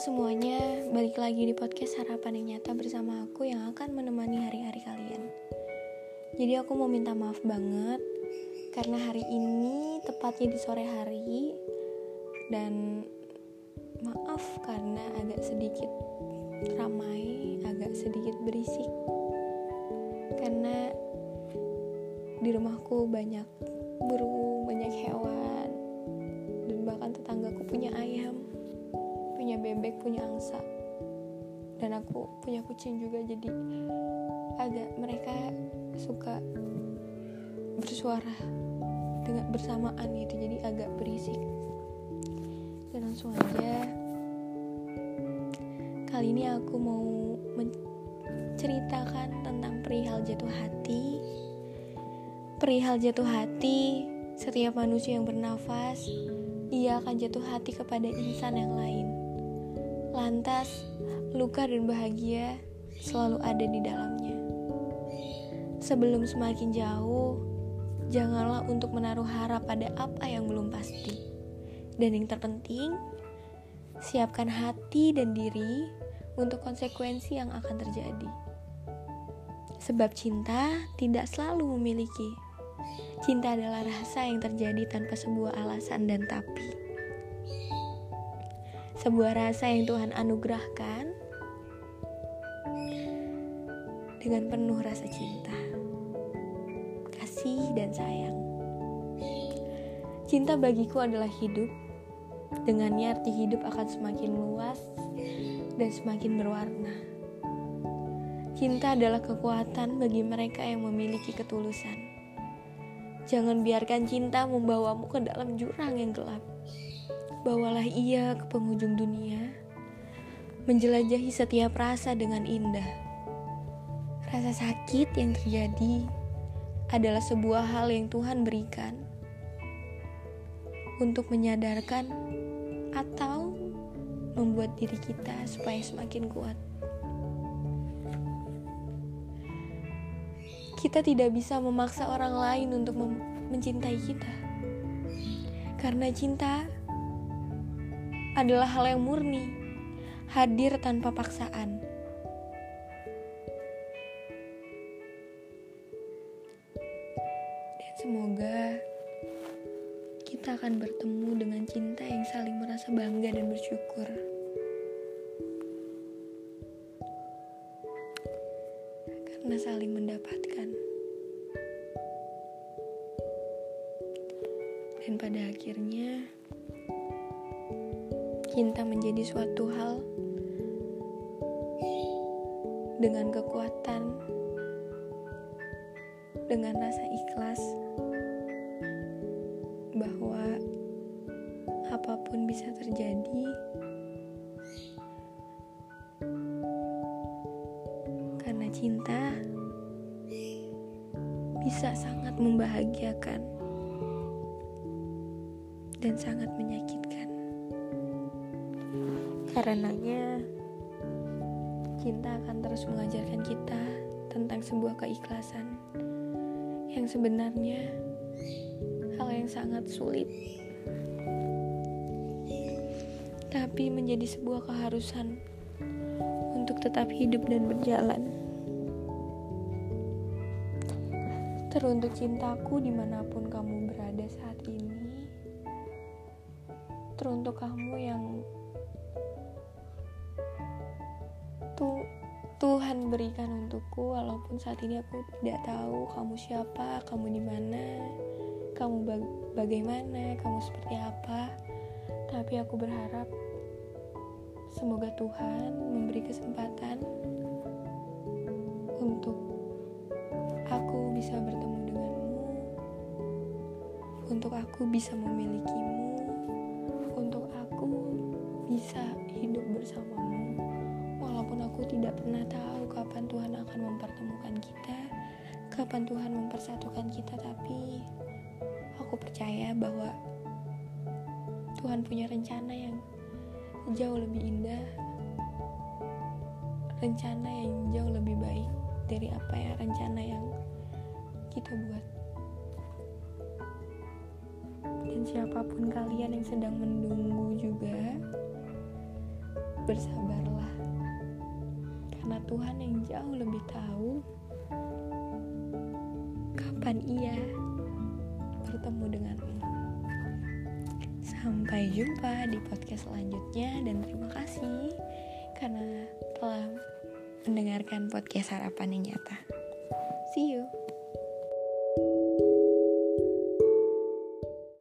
semuanya, balik lagi di podcast Harapan yang Nyata bersama aku yang akan menemani hari-hari kalian. Jadi aku mau minta maaf banget karena hari ini tepatnya di sore hari dan maaf karena agak sedikit ramai, agak sedikit berisik karena di rumahku banyak burung, punya angsa. Dan aku punya kucing juga jadi agak mereka suka bersuara dengan bersamaan gitu jadi agak berisik. Dan langsung aja kali ini aku mau menceritakan tentang perihal jatuh hati. Perihal jatuh hati setiap manusia yang bernafas ia akan jatuh hati kepada insan yang lain Lantas, luka dan bahagia selalu ada di dalamnya. Sebelum semakin jauh, janganlah untuk menaruh harap pada apa yang belum pasti. Dan yang terpenting, siapkan hati dan diri untuk konsekuensi yang akan terjadi. Sebab cinta tidak selalu memiliki. Cinta adalah rasa yang terjadi tanpa sebuah alasan dan tapi sebuah rasa yang Tuhan anugerahkan dengan penuh rasa cinta, kasih, dan sayang. Cinta bagiku adalah hidup, dengannya arti hidup akan semakin luas dan semakin berwarna. Cinta adalah kekuatan bagi mereka yang memiliki ketulusan. Jangan biarkan cinta membawamu ke dalam jurang yang gelap bawalah ia ke penghujung dunia, menjelajahi setiap rasa dengan indah. Rasa sakit yang terjadi adalah sebuah hal yang Tuhan berikan untuk menyadarkan atau membuat diri kita supaya semakin kuat. Kita tidak bisa memaksa orang lain untuk mencintai kita, karena cinta adalah hal yang murni, hadir tanpa paksaan. Dan semoga kita akan bertemu dengan cinta yang saling merasa bangga dan bersyukur. Karena saling mendapatkan. Dan pada akhirnya, cinta menjadi suatu hal dengan kekuatan, dengan rasa ikhlas bahwa apa pun bisa terjadi. Karena cinta bisa sangat membahagiakan dan sangat menyakitkan. Karenanya, cinta akan terus mengajarkan kita tentang sebuah keikhlasan yang sebenarnya hal yang sangat sulit, tapi menjadi sebuah keharusan untuk tetap hidup dan berjalan. Teruntuk cintaku di mana pun kamu berada saat ini, teruntuk kamu yang itu Tuhan berikan untukku walaupun saat ini aku tidak tahu kamu siapa, kamu di mana, kamu bag bagaimana, kamu seperti apa. Tapi aku berharap semoga Tuhan memberi kesempatan untuk aku bisa bertemu denganmu, untuk aku bisa memilikimu, untuk aku bisa hidup bersamamu walaupun aku tidak pernah tahu kapan Tuhan akan mempertemukan kita, kapan Tuhan mempersatukan kita, tapi aku percaya bahwa Tuhan punya rencana yang jauh lebih indah, rencana yang jauh lebih baik dari apa ya rencana yang kita buat. Dan siapa pun kalian yang sedang menunggu juga, bersabarlah karena Tuhan yang jauh lebih tahu kapan ia bertemu denganmu. Sampai jumpa di podcast selanjutnya dan terima kasih karena telah mendengarkan podcast harapan yang nyata. See you